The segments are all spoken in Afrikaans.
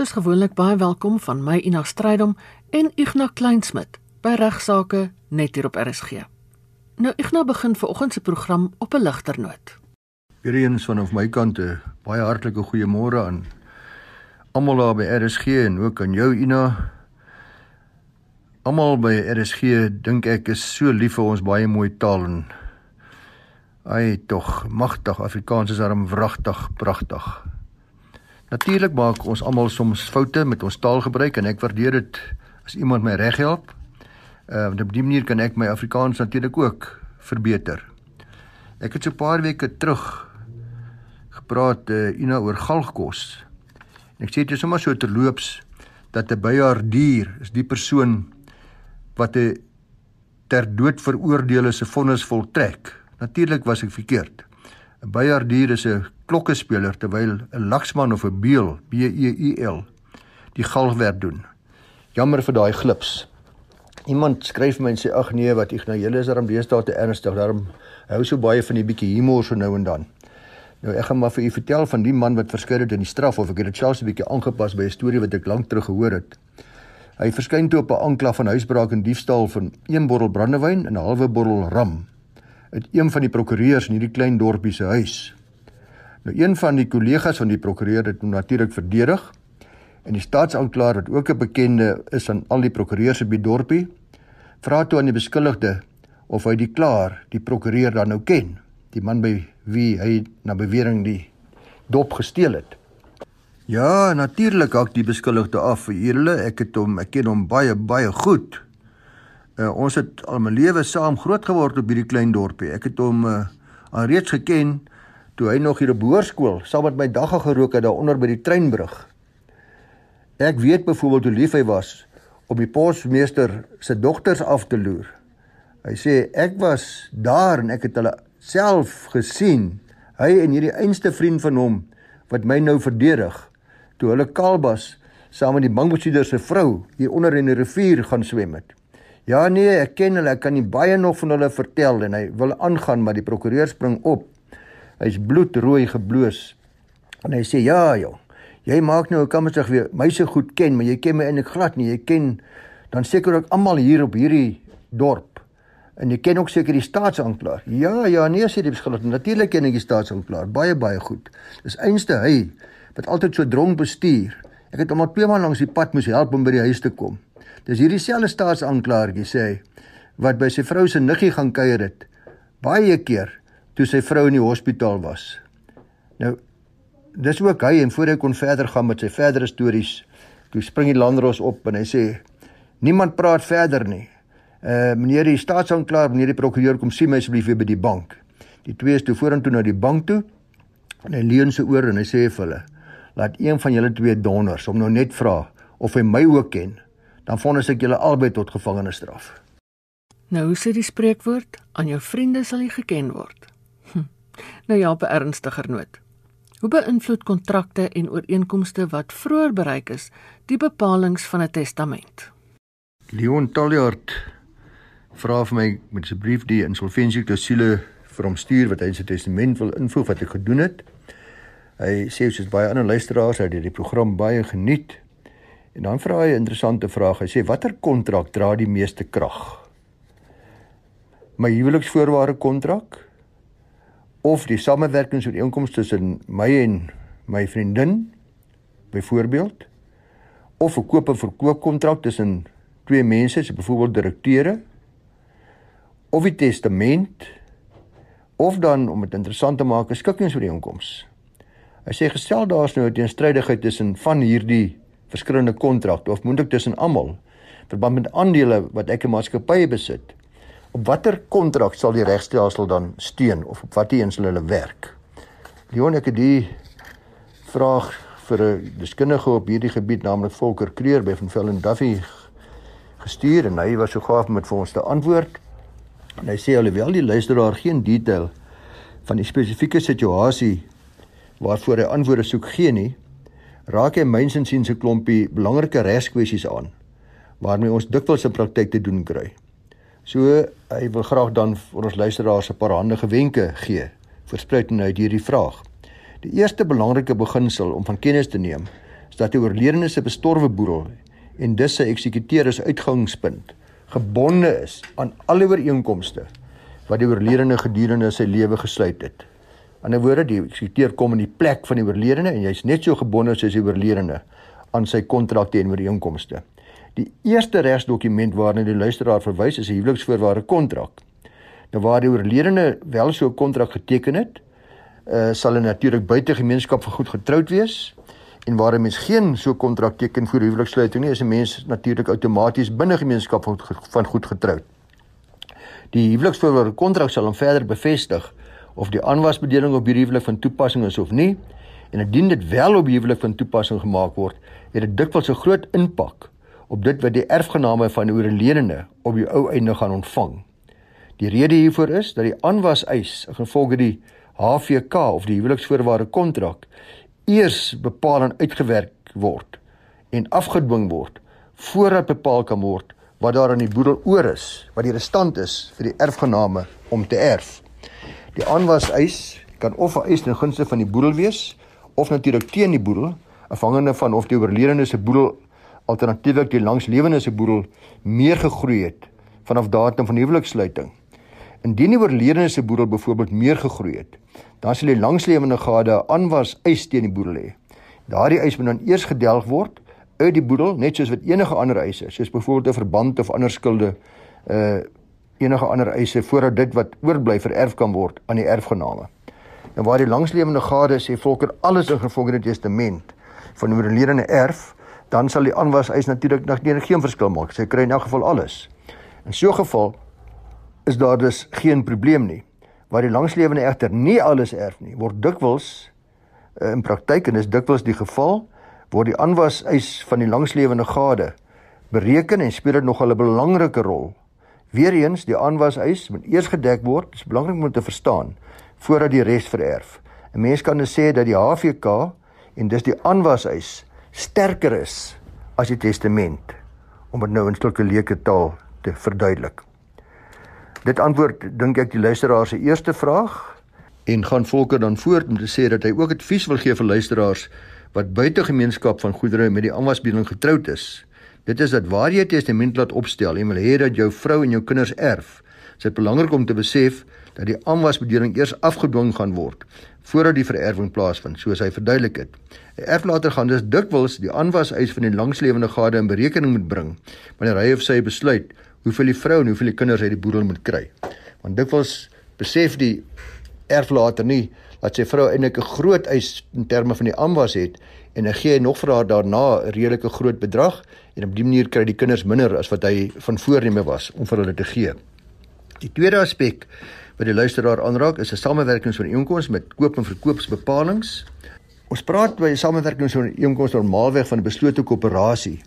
Soos gewoonlik baie welkom van my Ina Strydom en Ignas Kleinsmid by regsaake net hier op RSG. Nou Ignas begin vanoggend se program op 'n ligter noot. Weereens vanaf my kant 'n baie hartlike goeiemôre aan almal daar by RSG en ook aan jou Ina. Almal by RSG dink ek is so lief vir ons baie mooi taal en ai tog magtig Afrikaans is arm wragtig pragtig. Natuurlik maak ons almal soms foute met ons taalgebruik en ek waardeer dit as iemand my reg help. Ehm uh, op die manier kan ek my Afrikaans natuurlik ook verbeter. Ek het so 'n paar weke terug gepraat uh, Ina oor galgkos. En ek sê dit is sommer so terloops dat 'n bejaardier is die persoon wat 'n ter dood veroordeelde se vonnis voltrek. Natuurlik was ek verkeerd. 'n Bejaardier is 'n klokkespeler terwyl 'n laksman of 'n beul, B E U L, die galgwerk doen. Jammer vir daai glips. Iemand skryf my en sê ag nee, wat ek nou julle is daarom deesdae te ernstig, daarom hou so baie van die bietjie humor so nou en dan. Nou ek gaan maar vir u vertel van die man wat verskyn het in die straf of ek het dit selfs 'n bietjie aangepas by 'n storie wat ek lank terug gehoor het. Hy verskyn toe op 'n aanklag van huisbraak en diefstal van een bottel brandewyn en 'n halwe bottel ram. Uit een van die prokureurs in hierdie klein dorpie se huis. Nou een van die kollegas van die prokureur het hom natuurlik verdedig en die staatsanklaer wat ook 'n bekende is aan al die prokureurs die dorpie vra toe aan die beskuldigde of hy die klaar die prokureur dan nou ken die man by wie hy na bewering die dop gesteel het. Ja natuurlik hak die beskuldigde af vir julle ek het hom ek ken hom baie baie goed. Uh, ons het al my lewe saam groot geword op hierdie klein dorpie. Ek het hom uh, al reeds geken toe hy nog hier op hoërskool saam met my dagga gerook het daaronder by die treinbrug. Ek weet byvoorbeeld hoe lief hy was om die posmeester se dogters af te loer. Hy sê ek was daar en ek het hulle self gesien. Hy en hierdie einste vriend van hom wat my nou verdedig toe hulle Kalbas saam met die bankbestuurder se vrou hier onder in die rivier gaan swem het. Ja nee, ek ken hulle, ek kan nie baie nog van hulle vertel en hy wil aangaan maar die prokureur spring op Hy's bloedrooi gebloos. En hy sê: "Ja, jong. Jy maak nou 'n kammersig weer my se goed ken, maar jy ken my eintlik glad nie. Jy ken dan seker ook almal hier op hierdie dorp. En jy ken ook seker die staatsanklaer. Ja, ja, nee, sê die beskuldigde. Natuurlik ken ek die staatsanklaer baie baie goed. Dis einste hy wat altyd so dronk bestuur. Ek het hom al twee maande langs die pad moes help om by die huis te kom. Dis hierdie selfde staatsanklaertjie sê hy wat by sy vrou se niggie gaan kuier het. Baie keer toe sy vrou in die hospitaal was. Nou dis ook hy en voor hy kon verder gaan met sy verdere stories, toe spring die landros op en hy sê niemand praat verder nie. Uh meneer die staatsanklaer, meneer die prokureur kom sien my asseblief weer by die bank. Die twee is toe vorentoe na die bank toe en hy leun sy oor en hy sê vir hulle laat een van julle twee donders om nou net vra of hy my ook ken. Dan vonnis ek julle albei tot gevangenisstraf. Nou sê die spreekwoord aan jou vriende sal jy geken word. Nou ja, op 'n ernstiger noot. Hoe beïnvloed kontrakte en ooreenkomste wat vroeër bereik is die bepalinge van 'n testament? Leon Taljaard vra vir my met sy brief die insolventie klousule vir hom stuur wat hy in sy testament wil invoeg wat ek gedoen het. Hy sê soos baie ander luisteraars het die program baie geniet. En dan vra hy 'n interessante vraag. Hy sê watter kontrak dra die meeste krag? My huweliksvoorwaarde kontrak of die samewerkingsooreenkoms tussen my en my vriendin byvoorbeeld of 'n koop en verkoop kontrak tussen twee mense, so byvoorbeeld direkteure of 'n testament of dan om dit interessant te maak 'n skikkingsooreenkoms. Hy sê gestel daar's nou 'n teenstrydigheid tussen van hierdie verskillende kontrakte of moontlik tussen almal verband met aandele wat ek 'n maatskappy besit op watter kontrak sal die regstelsel dan steun of op watter een sal hulle werk? Leon ek het die vraag vir 'n deskundige op hierdie gebied naamlik Volker Kreer by van Velden Duffy gestuur en hy was so gaaf om dit vir ons te antwoord. En hy sê alhoewel die luisteraar geen detail van die spesifieke situasie waarvoor hy antwoorde soek gee nie, raak hy mynsins sien se klompie belangrike regskwessies aan waarmee ons dikwels in praktyk te doen kry. So hy wil graag dan vir ons luisteraars 'n paar handige wenke gee verspruitend uit hierdie vraag. Die eerste belangrike beginsel om van kennis te neem is dat die oorledene se bestorwe boedel en dus sy eksekuteur as uitgangspunt gebonde is aan alle ooreenkomste wat die oorledene gedurende sy lewe gesluit het. In 'n woorde, die eksekuteur kom in die plek van die oorledene en jy's net so gebonde soos die oorledene aan sy kontrakte en ooreenkomste. Die eerste regsdokument waarna die luisteraar verwys is 'n huweliksvoorwaarde kontrak. Nou waar die oorledene wel so 'n kontrak geteken het, uh, sal hy natuurlik buite gemeenskap vir goed getroud wees en waar 'n mens geen so kontrak teken vir huweliksluiting nie, is 'n mens natuurlik outomaties binne gemeenskap van, van goed getroud. Die huweliksvoorwaarde kontrak sal hom verder bevestig of die aanwasbedeling op hierdie huwelik van toepassing is of nie. En indien dit wel op huwelik van toepassing gemaak word, het dit dikwels 'n groot impak op dit wat die erfgename van die oorledene op die ou einde gaan ontvang. Die rede hiervoor is dat die aanwaseis, gevolge die HVK of die huweliksvoorwaarde kontrak, eers bepaal en uitgewerk word en afgedwing word voordat bepaal kan word wat daar aan die boedel oor is, wat die restant is vir die erfgename om te erf. Die aanwaseis kan of 'n eis ten gunste van die boedel wees of natuurlik teen die boedel, afhangende van of die oorledene se boedel alternatiefelik die langslewende se boedel meer gegroei het vanaf datum van huweliksluiting. Indien die oorledene se boedel byvoorbeeld meer gegroei het, dan sal die langslewende gade aanwas eis teen die boedel hê. Daardie eis moet dan eers gedelg word uit die boedel, net soos wat enige ander eise, soos byvoorbeeld 'n verband of ander skulde, uh enige ander eise voordat dit wat oorbly vererf kan word aan die erfgename. En waar die langslewende gade sê volker alles in gevolge die testament van oorledene erf, dan sal die aanwas eis natuurlik nog nie geen verskil maak. Sy kry in elk geval alles. In so 'n geval is daar dus geen probleem nie. Waar die langslewende egter nie alles erf nie, word dikwels uh, in praktyk en is dikwels die geval word die aanwas eis van die langslewende gade bereken en speel dit nog 'n belangrike rol. Weereens die aanwas eis moet eers gedek word, dis belangrik om te verstaan voordat die res vererf. 'n Mens kan dus sê dat die HVK en dis die aanwas eis sterker is as die testament om dit nou in sulke leuke taal te verduidelik. Dit antwoord dink ek die luisteraar se eerste vraag en gaan Volker dan voort om te sê dat hy ook advies wil gee vir luisteraars wat buite gemeenskap van goedere met die aanwasbediening getroud is. Dit is dat waar jy 'n testament laat opstel en wil hê dat jou vrou en jou kinders erf, is dit belangrik om te besef dat die aanwasbediening eers afgedwing gaan word voordat die vererwing plaasvind, soos hy verduidelik het. 'n Erflater gaan dus dikwels die aanwaseis van die langslewende gade in berekening moet bring wanneer hy of sy besluit hoeveel die vrou en hoeveel die kinders uit die boedel moet kry. Want dikwels besef die erflater nie dat sy vrou eintlik 'n groot eis in terme van die aanwas het en hy gee nog vir haar daarna 'n redelike groot bedrag en op dié manier kry die kinders minder as wat hy van voorneme was om vir hulle te gee. Die tweede aspek wat die luisteraar aanraak is 'n samewerkingsooreenkoms met koop en verkoopsbepalinge. Ons praat by 'n samewerkingsooreenkoms normaalweg van 'n beslote koöperasie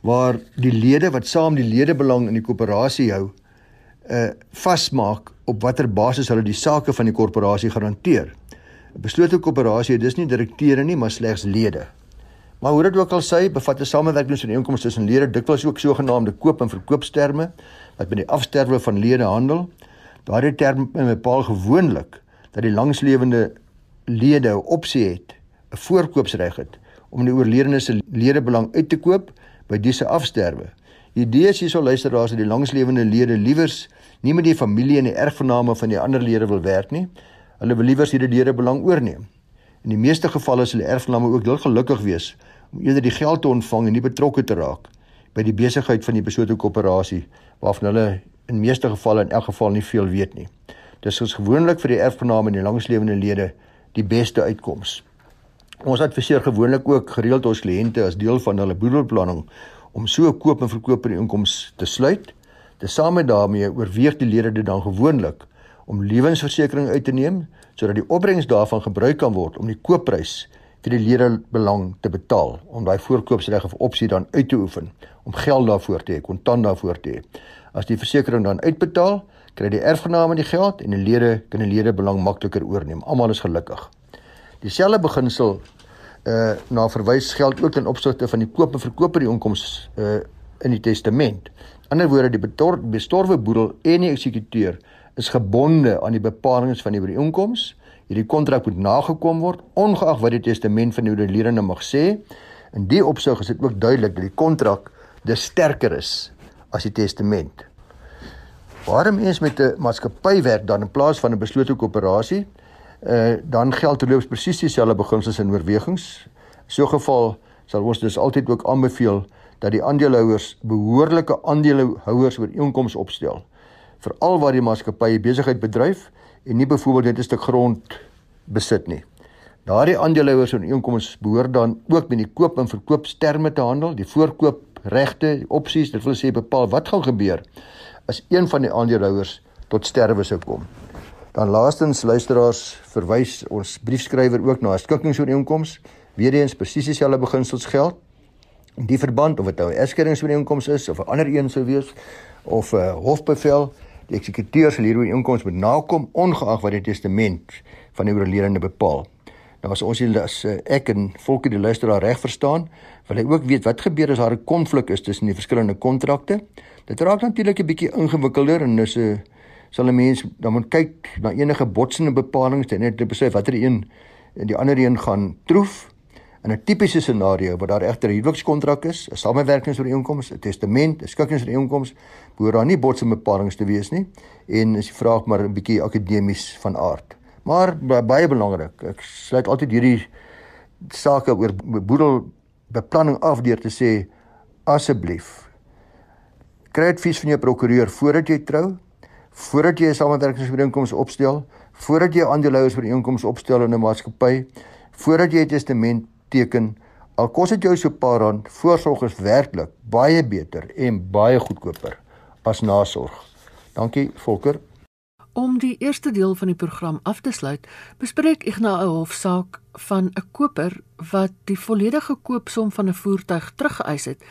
waar die lede wat saam die ledebelang in die koöperasie hou, uh vasmaak op watter basis hulle die sake van die korporasie garandeer. 'n Beslote koöperasie dus nie direkteure nie, maar slegs lede. Maar hoe dit ook al sê, bevat 'n samewerkingsooreenkoms tussen lede dikwels ook sogenaamde koop en verkoopsterme wat met die afsterwe van lede handel. Daardie term bepaal gewoonlik dat die langslewende lede 'n opsie het, 'n voorkoopsreg het om die oorledene se ledebelang uit te koop by disse afsterwe. Die idee is hierso luisteraars dat die langslewende lede liewers nie met die familie en die erfgename van die ander lede wil werk nie. Hulle wil liewers hierdie ledebelang oorneem. In die meeste gevalle sal die erfgename ook gelukkig wees om eerder die geld te ontvang en nie betrokke te raak by die besigheid van die beslote koöperasie waarvan hulle in meeste gevalle in elk geval nie veel weet nie. Dis is gewoonlik vir die erfgename en die langslewende lede die beste uitkoms. Ons adviseer gewoonlik ook gereeld ons kliënte as deel van hulle boedelbeplanning om so 'n koop en verkoop in inkomste te sluit. Tesame daarmee oorweeg die lede dit dan gewoonlik om lewensversekering uit te neem sodat die opbrengs daarvan gebruik kan word om die koopprys vir die lede belang te betaal om daai voorkoopsreg of opsie dan uit te oefen om geld daarvoor te hê, kontant daarvoor te hê. As die versekering dan uitbetaal, kry die erfgename die geld en die lede kan die lede belang makliker oorneem. Almal is gelukkig. Dieselfde beginsel uh na verwys geld ook ten opsigte van die koop en verkoop van die inkomste uh in die testament. In ander woorde, die bestorwe boedel en die eksekuteur is gebonde aan die bepalinge van die ooreenkoms. Hierdie kontrak moet nagekom word ongeag wat die testament van die oorledene mag sê. In die opsig is dit ook duidelik dat die kontrak dis sterker is as die testament. Waarom eens met 'n maatskappy werk dan in plaas van 'n beslote koöperasie, uh dan geld terloops presies dieselfde beginsels en oorwegings. So geval sal ons dus altyd ook aanbeveel dat die aandeelhouers behoorlike aandeelhouers ooreenkomste opstel veral waar die maatskappy besigheid bedryf en nie byvoorbeeld net 'n stuk grond besit nie. Daardie aandeelhouers ooreenkomste behoort dan ook met die koop en verkoopsterme te handel, die voorkoopregte, die opsies, dit wil sê bepaal wat gaan gebeur as een van die aandeelhouers tot sterwe sou kom. Dan laastens luisteraars verwys ons briefskrywer ook na skikkingsooreenkoms. Weereens presies dieselfde beginsels geld. In die verband of dit nou 'n eskeringooreenkoms is of 'n ander een sou wees of 'n hofbevel, die eksekuteur sal hierdie ooreenkoms moet nakom ongeag wat die testament van die oorledene bepaal. Nou as ons hier as eh, ek en volke die luisteraar reg verstaan, wil hy ook weet wat gebeur as daar 'n konflik is tussen die verskillende kontrakte. Dit raak natuurlik 'n bietjie ingewikkelder en dis 'n uh, sal 'n mens dan moet kyk na enige botsende bepalinge en net besef watter een en die ander een gaan troef. In 'n tipiese scenario waar daar egter 'n huwelikskontrak is, 'n samewerkingsooreenkoms, 'n testament, 'n skikkingsooreenkoms, behoort daar nie botsende bepalinge te wees nie en is die vraag maar 'n bietjie akademies van aard. Maar baie belangrik, ek sluit altyd hierdie sake oor boedel beplanning af deur te sê asseblief kry advies van jou prokureur voordat jy trou voordat jy 'n samewerkingsooreenkoms opstel, voordat jy aandeelhouers vir ooreenkoms opstel in 'n maatskappy, voordat jy 'n testament teken, al kos dit jou so paar rand, voorsorg is werklik baie beter en baie goedkoper as nasorg. Dankie Volker. Om die eerste deel van die program af te sluit, bespreek ek na 'n hofsaak van 'n koper wat die volledige koopsom van 'n voertuig teruggeëis het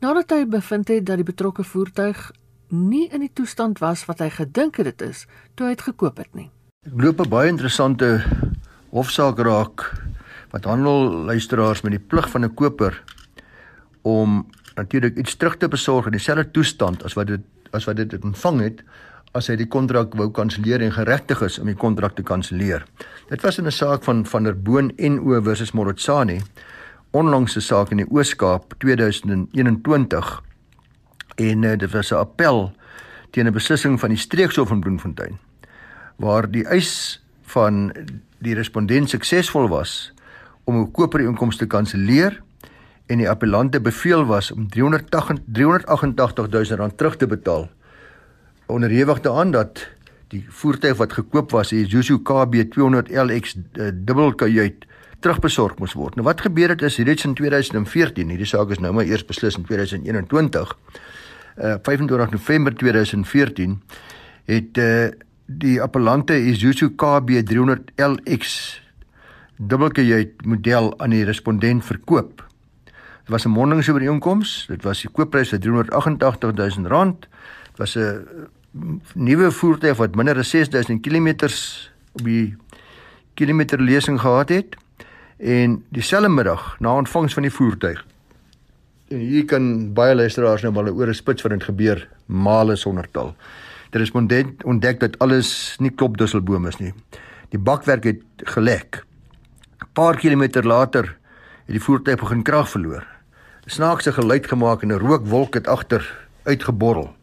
nadat hy bevind het dat die betrokke voertuig nie in die toestand was wat hy gedink het dit is toe hy dit gekoop het nie. Ek loop 'n baie interessante hofsaak raak wat handel luisteraars met die plig van 'n koper om natuurlik iets terug te besorg in dieselfde toestand as wat dit as wat dit ontvang het as hy die kontrak wou kanselleer en geregtig is om die kontrak te kanselleer. Dit was in 'n saak van van der Boon en O versus Morotsani onlangse saak in die Oos-Kaap 2021 en uh, dit was 'n appel teen 'n beslissing van die streekshof in Bloemfontein waar die eis van die respondent suksesvol was om 'n koperinkomste te kanselleer en die appellante beveel was om 380 388000 rand terug te betaal onderhewig daaraan dat die voertuig wat gekoop was, die Isuzu KB 200 LX uh, dubbelkajuit terugbesorg moes word. Nou wat gebeur het is hierdie in 2014, hierdie saak is nou maar eers beslis in 2021 uh, 25 November 2014 het uh, die appellante Isuzu KB 300 LX dubbelkajuit model aan die respondent verkoop. Dit was 'n mondingsooreenkoms. Dit was die koopprys van 388000 rand. Dit was 'n nuwe voertuig wat minder as 6000 km op die kilometerlesing gehad het en dieselfde middag na ontvangs van die voertuig En hier kan baie luisteraars nou maar oor 'n spits wat dit gebeur male sonder tal. Dit is ontdek, ontdek dat alles nie klop dusselboom is nie. Die bakwerk het gelek. 'n Paar kilometer later het die voertuig begin krag verloor. 'n Snaakse geluid gemaak en 'n rookwolk het agter uitgeborrel.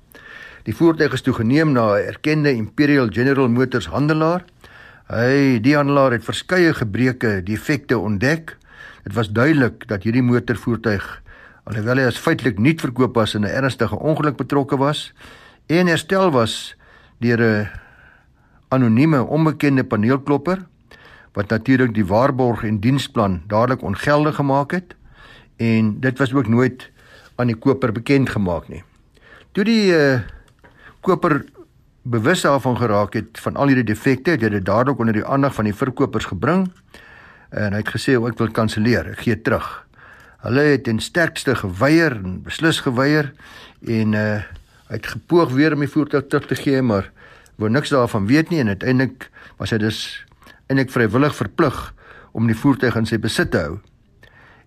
Die voertuig is toegeneem na 'n erkende Imperial General Motors handelaar. Hy, die handelaar het verskeie gebreke, defekte ontdek. Dit was duidelik dat hierdie motorvoertuig alhoewel hy as feitelik nie verkoop was en 'n ernstige ongeluk betrokke was en herstel was deur 'n anonieme onbekende paneelklopper wat natuurlik die waarborg en diensplan dadelik ongeldig gemaak het en dit was ook nooit aan die koper bekend gemaak nie. Toe die uh, koper bewus daarvan geraak het van al hierdie defekte, het hy dit dadelik onder die aandag van die verkopers gebring en hy het gesê ek wil kanselleer, ek gee terug. Hulle het ten sterkste geweier en beslis geweier en uh hy het gepoog weer om die voertuig terug te gee, maar wou niks daarvan weet nie en uiteindelik was hy dus eintlik vrywillig verplig om die voertuig in sy besit te hou.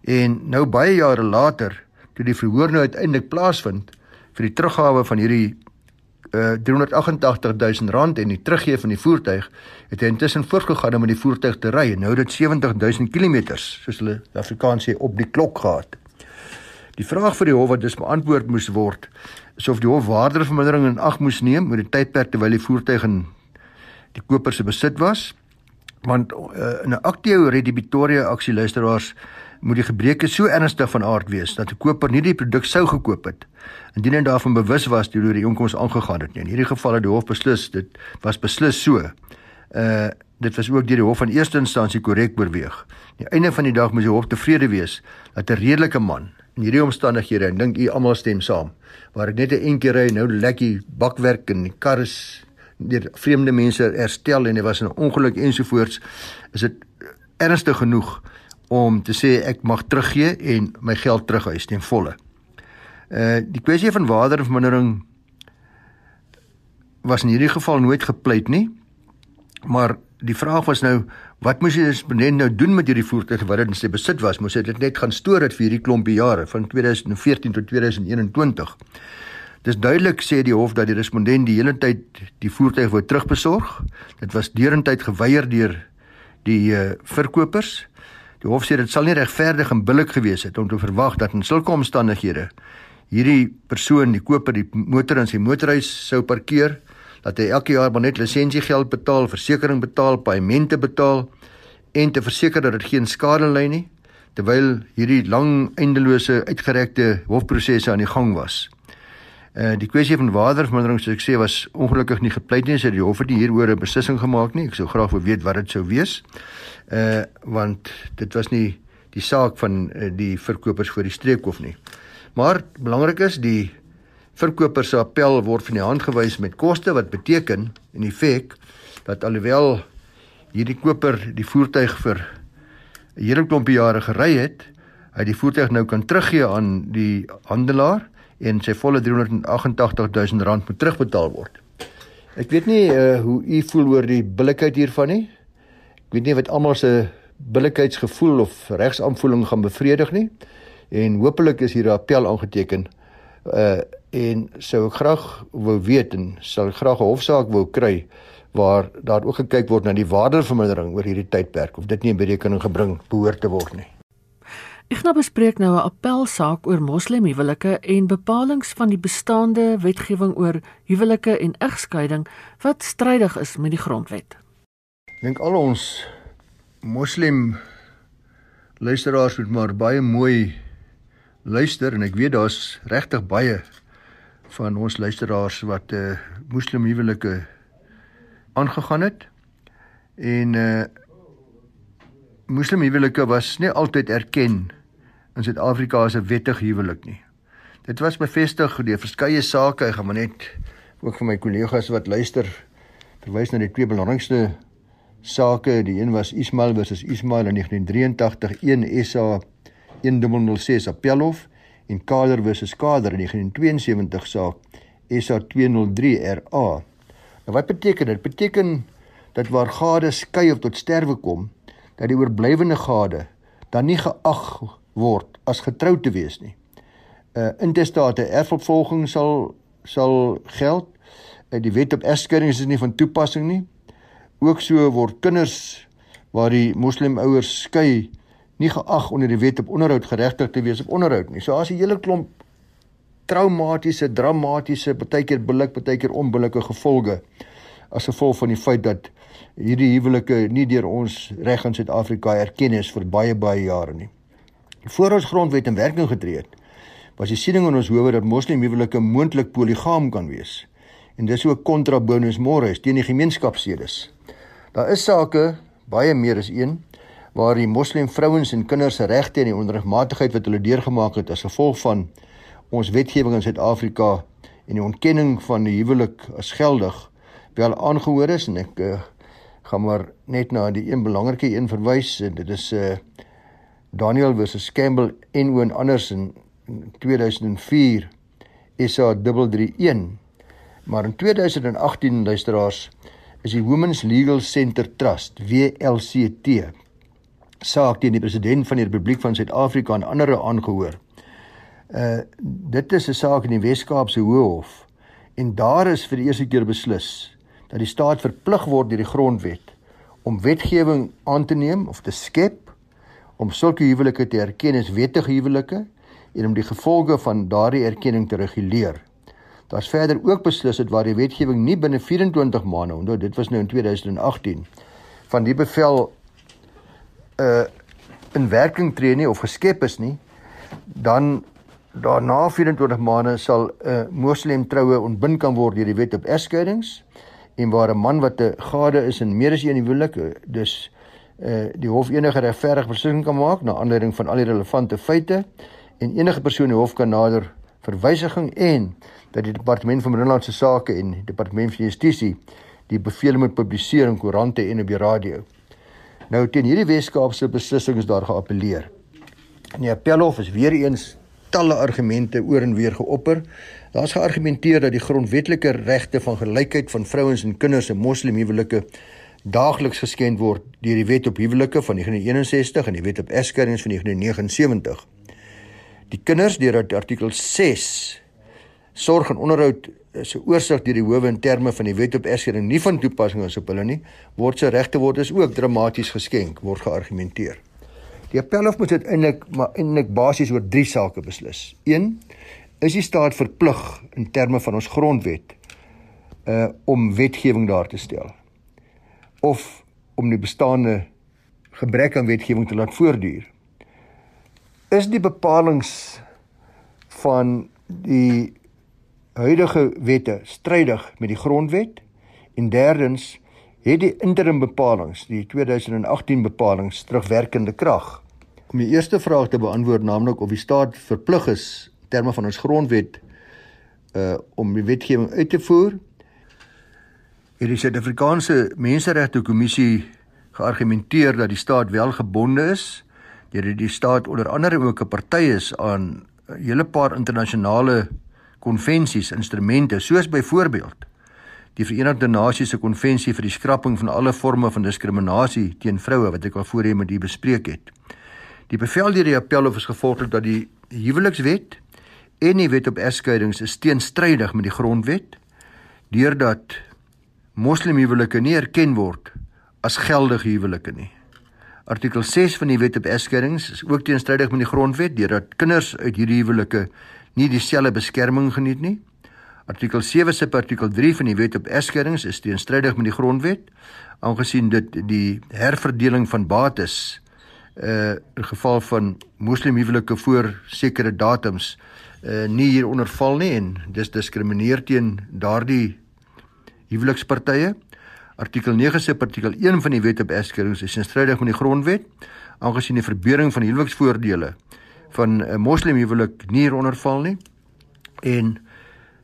En nou baie jare later, toe die verhoor nou uiteindelik plaasvind vir die teruggawe van hierdie uh, 388000 rand en die teruggee van die voertuig het hy intussen voortgegaan om die voertuig te ry en nou dit 70000 km soos hulle Afrikaans sê op die klok gehad. Die vraag vir die hof wat dus beantwoord moes word is of die hof waardevermindering in ag moes neem met die tydperk terwyl die voertuig in die koper se besit was want uh, in 'n aktiewe redebitoria aksie luisteraars moet die gebreke so ernstig van aard wees dat 'n koper nie die produk sou gekoop het indien hy daarvan bewus was deur die inkomste aangegaan het nie. In hierdie geval het die hof beslis dit was beslis so. Uh dit was ook deur die hof van eerste instansie korrek beweeg. Aan die einde van die dag moet die hof tevrede wees dat 'n redelike man in hierdie omstandighede en dink u almal stem saam waar ek net 'n keer ry nou lekker bakwerk en die kar is deur vreemde mense herstel en hy was in 'n ongeluk ensovoorts is dit ernstig genoeg om te sê ek mag teruggee en my geld terughuis ten volle. Uh die kwessie van watervermindering was in hierdie geval nooit gepleit nie. Maar die vraag was nou wat moes die respondent nou doen met hierdie voertuig wat in sy besit was? Moes hy dit net gaan stoor het vir hierdie klompie jare van 2014 tot 2021? Dis duidelik sê die hof dat die respondent die hele tyd die voertuig wou terugbesorg. Dit was deurentyd geweier deur die uh, verkopers. Die hof sê dit sal nie regverdig en billik gewees het om te verwag dat in sulke omstandighede hierdie persoon, die koper, die motor in sy motorhuis sou parkeer, dat hy elke jaar maar net lisensiegeld betaal, versekerings betaal, paemente betaal en te verseker dat dit geen skade ly nie, terwyl hierdie lang eindelose uitgerekte hofprosesse aan die gang was. Uh die kwessie van watervermindering soos ek sê was ongelukkig nie gepleit nie, sê die hof het nie hieroor 'n beslissing gemaak nie. Ek sou graag wou weet wat dit sou wees. Uh want dit was nie die saak van uh, die verkopers voor die streekhof nie. Maar belangrik is die verkoper se appel word van die hand gewys met koste wat beteken in effek dat alhoewel hierdie koper die voertuig vir 'n hele klompie jare gery het, hy die voertuig nou kan teruggee aan die handelaar en sy volle 388000 rand moet terugbetaal word. Ek weet nie uh, hoe u voel oor die billikheid hiervan nie. Ek weet nie wat almal se billikheidsgevoel of regsaanvoeling gaan bevredig nie. En hopelik is hier 'n appel aangeteken. Uh en sou ek graag wou weet en sal graag 'n hofsaak wou kry waar daar ook gekyk word na die waardevermindering oor hierdie tydperk of dit nie in berekening gebring behoort te word nie. Ek gaan bespreek nou 'n appelsaak oor moslemhuwelike en bepalinge van die bestaande wetgewing oor huwelike en egskeiding wat strydig is met die grondwet. Ek dink al ons moslem luisteraars moet maar baie mooi luister en ek weet daar's regtig baie van ons luisteraars wat 'n uh, eh, moslemhuwelike aangegaan het en uh moslemhuwelike was nie altyd erken in Suid-Afrika as 'n wettige huwelik nie. Dit was bevestig deur verskeie sake, ek gaan maar net ook vir my kollegas wat luister verwys na die twee belangrikste sake. Die een was Ismail versus Ismail in 1983, 1 SA 1006 Appelhof en Kader versus Kader in 1972 saak SA 203 RA. Nou wat beteken dit? Beteken dat waar gade skei of tot sterwe kom, dat die oorblywende gade dan nie geag word as getrou te wees nie. Uh intestate erfopvolging sal sal geld. Uh, die wet op egskeiding is nie van toepassing nie. Ook so word kinders waar die moslimouers skei nie geag onder die wet op onderhoud geregtig te wees op onderhoud nie. So as 'n hele klomp traumatiese, dramatiese, baie keer billik, baie keer onbillike gevolge as gevolg van die feit dat hierdie huwelike nie deur ons reg in Suid-Afrika erken is vir baie baie jare nie. Voor ons grondwet in werking getree het, was die siening in ons howe dat moslimhuwelike moontlik poligam kan wees. En dis ook kontra bonus mores teen die gemeenskapssedes. Daar is sake, baie meer as een, waar die moslim vrouens en kinders se regte en die onregmatigheid wat hulle deurgemaak het as gevolg van ons wetgewing in Suid-Afrika en die ontkenning van die huwelik as geldig wel aangehoor is en ek uh, gaan maar net na die een belangrike een verwys en dit is 'n uh, eh, Daniel versus Campbell en Owen Anderson in 2004 SA 331 maar in 2018 luisteraars is die Women's Legal Center Trust WLCT saak teen die president van die Republiek van Suid-Afrika en ander aangehoor. Uh dit is 'n saak in die Wes-Kaapse Hooghof En daar is vir die eerste keer beslis dat die staat verplig word deur die grondwet om wetgewing aan te neem of te skep om sulke huwelike te erken as wettige huwelike en om die gevolge van daardie erkenning te reguleer. Daar's verder ook beslis dat waar die wetgewing nie binne 24 maande, onthou dit was nou in 2018, van die bevel uh in werking tree nie of geskep is nie, dan daarna 24 maande sal 'n uh, moslim troue ontbind kan word deur die wet op egskeidings en waar 'n man wat 'n gade is in meer as een huwelik dus uh die hof enige regverdige beslissing kan maak na aanleiding van al die relevante feite en enige persoon die hof kan nader verwysiging en dat die departement van binnelandse sake en departement van justisie die bevele moet publiseer in koerante en op die radio. Nou teen hierdie Weskaapse beslissing is daar geappeleer. En die appelhof is weer eens talle argumente oor en weer geopper. Daar's geargumenteer dat die grondwetlike regte van gelykheid van vrouens en kinders in moslimhuwelike daagliks geskend word deur die Wet op Huwelike van 1961 en die Wet op Egskeidings van 1979. Die kinders deur artikel 6 sorg en onderhoud 'n oorsig deur die howe in terme van die Wet op Egskeiding nie van toepassing is op hulle nie, word se regte word is ook dramaties geskenk word geargumenteer. Die appelhof moet uiteindelik maar eintlik basies oor drie sake beslis. 1 is die staat verplig in terme van ons grondwet uh om wetgewing daar te stel of om die bestaande gebrek aan wetgewing te laat voortduur. Is die bepalinge van die huidige wette strydig met die grondwet? En derdens het die interim bepalinge, die 2018 bepalinge terugwerkende krag. Om die eerste vraag te beantwoord, naamlik of die staat verplig is terme van ons grondwet uh om die wetgewing uit te voer, het die Suid-Afrikaanse Menseregte Kommissie geargumenteer dat die staat wel gebonde is deurdat die staat onder andere ook 'n party is aan 'n hele paar internasionale konvensies, instrumente, soos byvoorbeeld die Verenigde Nasies se konvensie vir die skrapping van alle forme van diskriminasie teen vroue wat ek al voorheen met u bespreek het. Die bevel deur die appelhof is gevolglik dat die huwelikswet en die wet op egskeidings is teenstrydig met die grondwet deurdat moslimhuwelike nie erken word as geldige huwelike nie. Artikel 6 van die wet op egskeidings is ook teenstrydig met die grondwet deurdat kinders uit hierdie huwelike nie dieselfde beskerming geniet nie. Artikel 7 se artikel 3 van die Wet op Egskeidings is teenstrydig met die grondwet aangesien dit die herverdeling van bates uh in geval van moslimhuwelike voor sekere datums uh nie hieronder val nie en dis diskrimineer teen daardie huwelikspartye. Artikel 9 se artikel 1 van die Wet op Egskeidings is teenstrydig met die grondwet aangesien die verbeuring van huweliksvoordele van 'n moslimhuwelik nie hieronder val nie. En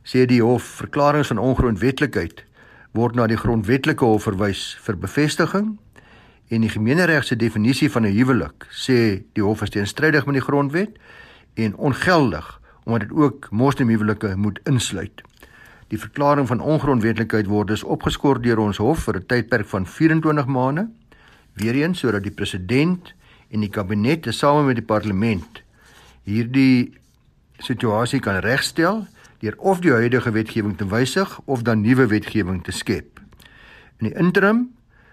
sê die hof verklaringe van ongrondwetlikheid word na die grondwetlike hof verwys vir bevestiging en die gemeeneregse definisie van 'n huwelik sê die hof is teenstrydig met die grondwet en ongeldig omdat dit ook moslimhuwelike moet insluit. Die verklaring van ongrondwetlikheid word dus opgeskort deur ons hof vir 'n tydperk van 24 maande, weer eens sodat die president en die kabinet tesame met die parlement hierdie situasie kan regstel deur of die huidige wetgewing te wysig of dan nuwe wetgewing te skep. In die interim,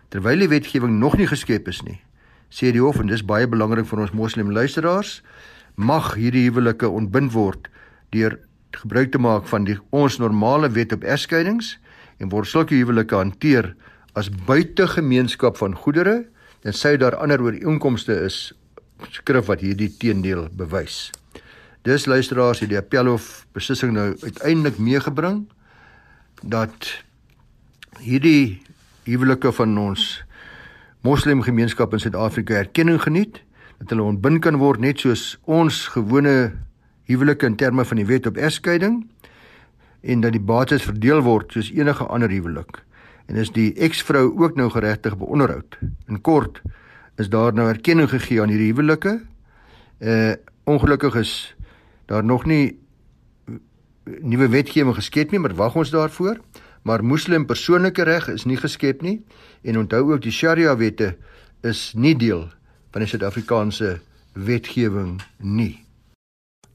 terwyl die wetgewing nog nie geskep is nie, sê die hof en dis baie belangrik vir ons moslim luisteraars, mag hierdie huwelike ontbind word deur gebruik te maak van die ons normale wet op egskeidings en word sulke huwelike hanteer as buitegemeenskap van goedere en sê daar ander ooreenkomste is skrif wat hierdie teendeel bewys. Dis luisteraars het die appelhof beslissing nou uiteindelik meegebring dat hierdie huwelike van ons moslimgemeenskap in Suid-Afrika erkenning geniet, dat hulle ontbind kan word net soos ons gewone huwelike in terme van die wet op egskeiding en dat die bates verdeel word soos enige ander huwelik. En is die eksvrou ook nou geregtig op onderhoud. In kort is daar nou erkenning gegee aan hierdie huwelike. Uh ongelukkig is daar nog nie nuwe wetgewing geskep nie, maar wag ons daarvoor. Maar moslim persoonlike reg is nie geskep nie en onthou ook die Sharia wette is nie deel van die Suid-Afrikaanse wetgewing nie.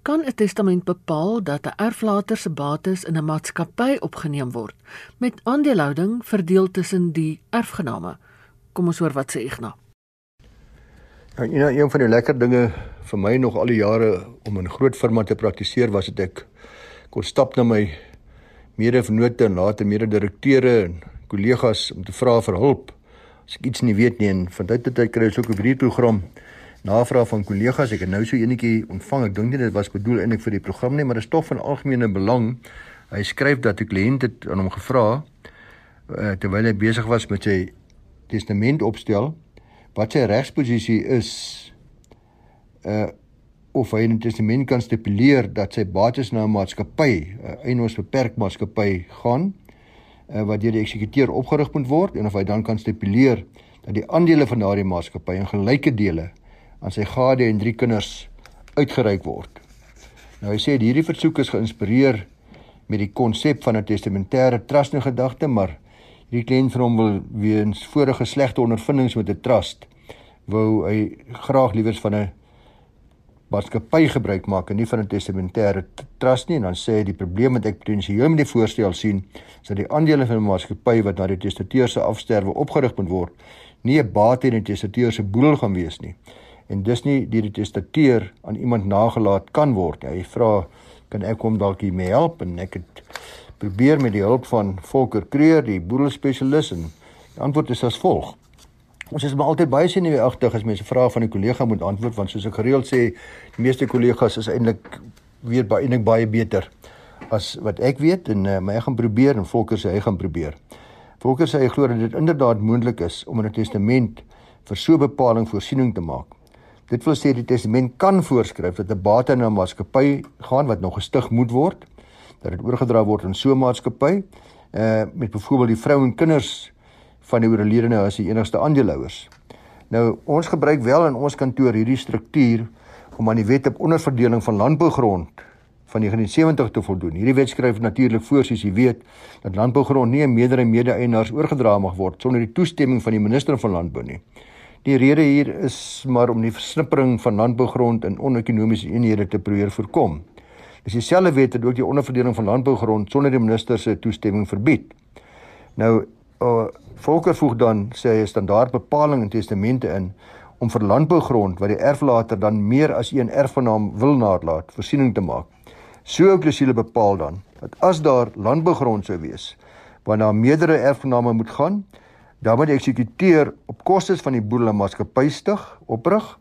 Kan 'n testament bepaal dat 'n erflater se bates in 'n maatskappy opgeneem word met aandelehouding verdeel tussen die erfgename. Kom ons hoor wat sê Ignas. Ja, you know, een van die lekker dinge vir my nog al die jare om in groot firma te praktiseer was dit ek kon stap na my mede-vennote en later mede-direkteure en kollegas om te vra vir hulp as ek iets nie weet nie en van tyd tot tyd kry ons ook 'n brieëprogram navraag van kollegas. Ek het nou so enetjie ontvang. Ek dink nie dit was bedoel eintlik vir die program nie, maar dit is tog van algemene belang. Hy skryf dat 'n kliënt het aan hom gevra uh, terwyl hy besig was met sy testament opstel wat sy regsposisie is uh of hy in 'n testament kan stipuleer dat sy bates na 'n maatskappy, 'n uh, eienoosbeperk maatskappy gaan uh, wat deur die eksekuteur opgerig moet word en of hy dan kan stipuleer dat die aandele van daardie maatskappy in gelyke dele aan sy gade en drie kinders uitgereik word. Nou hy sê hierdie versoek is geïnspireer met die konsep van 'n testamentêre trust in gedagte, maar hierdie kliënt van hom wil weens vorige slegte ondervindings met 'n trust wou hy graag liewers van 'n maatskappy gebruik maak en nie van 'n testamentêre trust nie en dan sê hy die probleem wat ek potensieel met die voorstel sien is dat die aandele van 'n maatskappy wat na die testateur se afsterwe opgerig moet word nie 'n bate in die testateur se boedel gaan wees nie en dis nie deur die testateur aan iemand nagelaat kan word. Hy vra kan ek hom dalk hiermee help en ek het probeer met die hulp van Volker Kreer, die boedelspesialis en die antwoord is as volg. Ons is maar altyd baie senuweeagtig as mense vra van 'n kollega moet antwoord want soos ek gereeld sê, die meeste kollegas is eintlik weet baie eintlik baie beter as wat ek weet en uh, my gaan probeer en Volker sê hy gaan probeer. Volker sê hy glo dat dit inderdaad moontlik is om in 'n testament vir so 'n bepaling voorsiening te maak. Dit wil sê die testament kan voorskryf dat 'n bate na 'n maatskappy gaan wat nog gestig moet word, dat dit oorgedra word aan so 'n maatskappy, uh met byvoorbeeld die vrou en kinders van die oorledene as die enigste aandeelhouers. Nou ons gebruik wel in ons kantoor hierdie struktuur om aan die wet op onderverdeling van landbougrond van 1970 te voldoen. Hierdie wet skryf natuurlik voor soos jy weet dat landbougrond nie aan meerdere mede-eienaars oorgedra mag word sonder die toestemming van die minister van landbou nie. Die rede hier is maar om die versnippering van landbougrond in onekonomiese eenhede te probeer voorkom. Dis dieselfde wet wat ook die onderverdeling van landbougrond sonder die minister se toestemming verbied. Nou, uh, Volker voeg dan sê hy 'n standaard bepaling in testamente in om vir landbougrond wat die erflater dan meer as een erfgenaam wil nalaat, voorsiening te maak. So ook hulle bepaal dan dat as daar landbougrond sou wees waarna meerdere erfgename moet gaan, moet die eksekuteur op kostes van die boedel 'n maatskappy stig, oprig.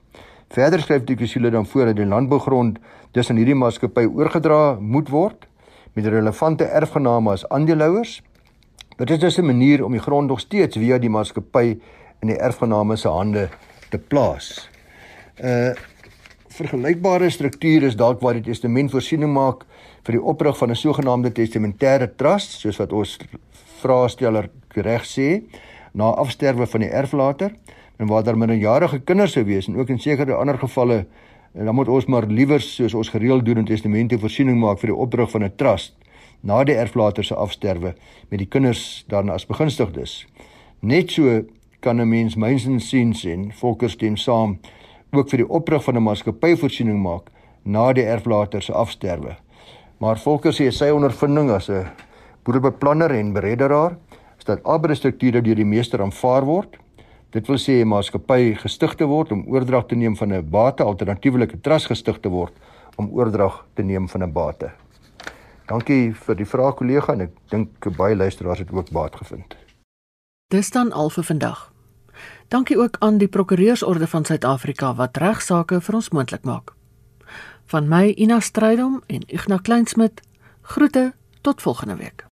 Verder skryf die kusule dan voor dat die landbougrond dus aan hierdie maatskappy oorgedra moet word met relevante erfgename as aandeelhouers. Dit is dus 'n manier om die grond nog steeds via die maatskappy in die erfgename se hande te plaas. 'n uh, Vergelykbare struktuur is dalk waar die testament voorsiening maak vir die oprig van 'n sogenaamde testamentêre trust, soos wat ons vraesteller reg sê na afsterwe van die erflater en waar daar minderjarige kinders sou wees en ook in sekere ander gevalle en dan moet ons maar liewer soos ons gereeld doen in testamente voorsiening maak vir die oprig van 'n trust na die erflater se afsterwe met die kinders dan as begunstigdes. Net so kan 'n mens mynsins sien sien volker stem saam ook vir die oprig van 'n maatskappy voorsiening maak na die erflater se afsterwe. Maar volker sê sy ondervinding as 'n boedelbeplanner en beredderaar is dat albei strukture deur die meester aanvaar word. Dit wil sê 'n maatskappy gestig te word om oordrag te neem van 'n bate, alternatiefelik 'n trust gestig te word om oordrag te neem van 'n bate. Dankie vir die vraag kollega en ek dink baie luisteraars het ook baat gevind. Dis dan al vir vandag. Dankie ook aan die Prokureursorde van Suid-Afrika wat regsaake vir ons moontlik maak. Van my Ina Strydom en Ignas Kleinsmid groete tot volgende week.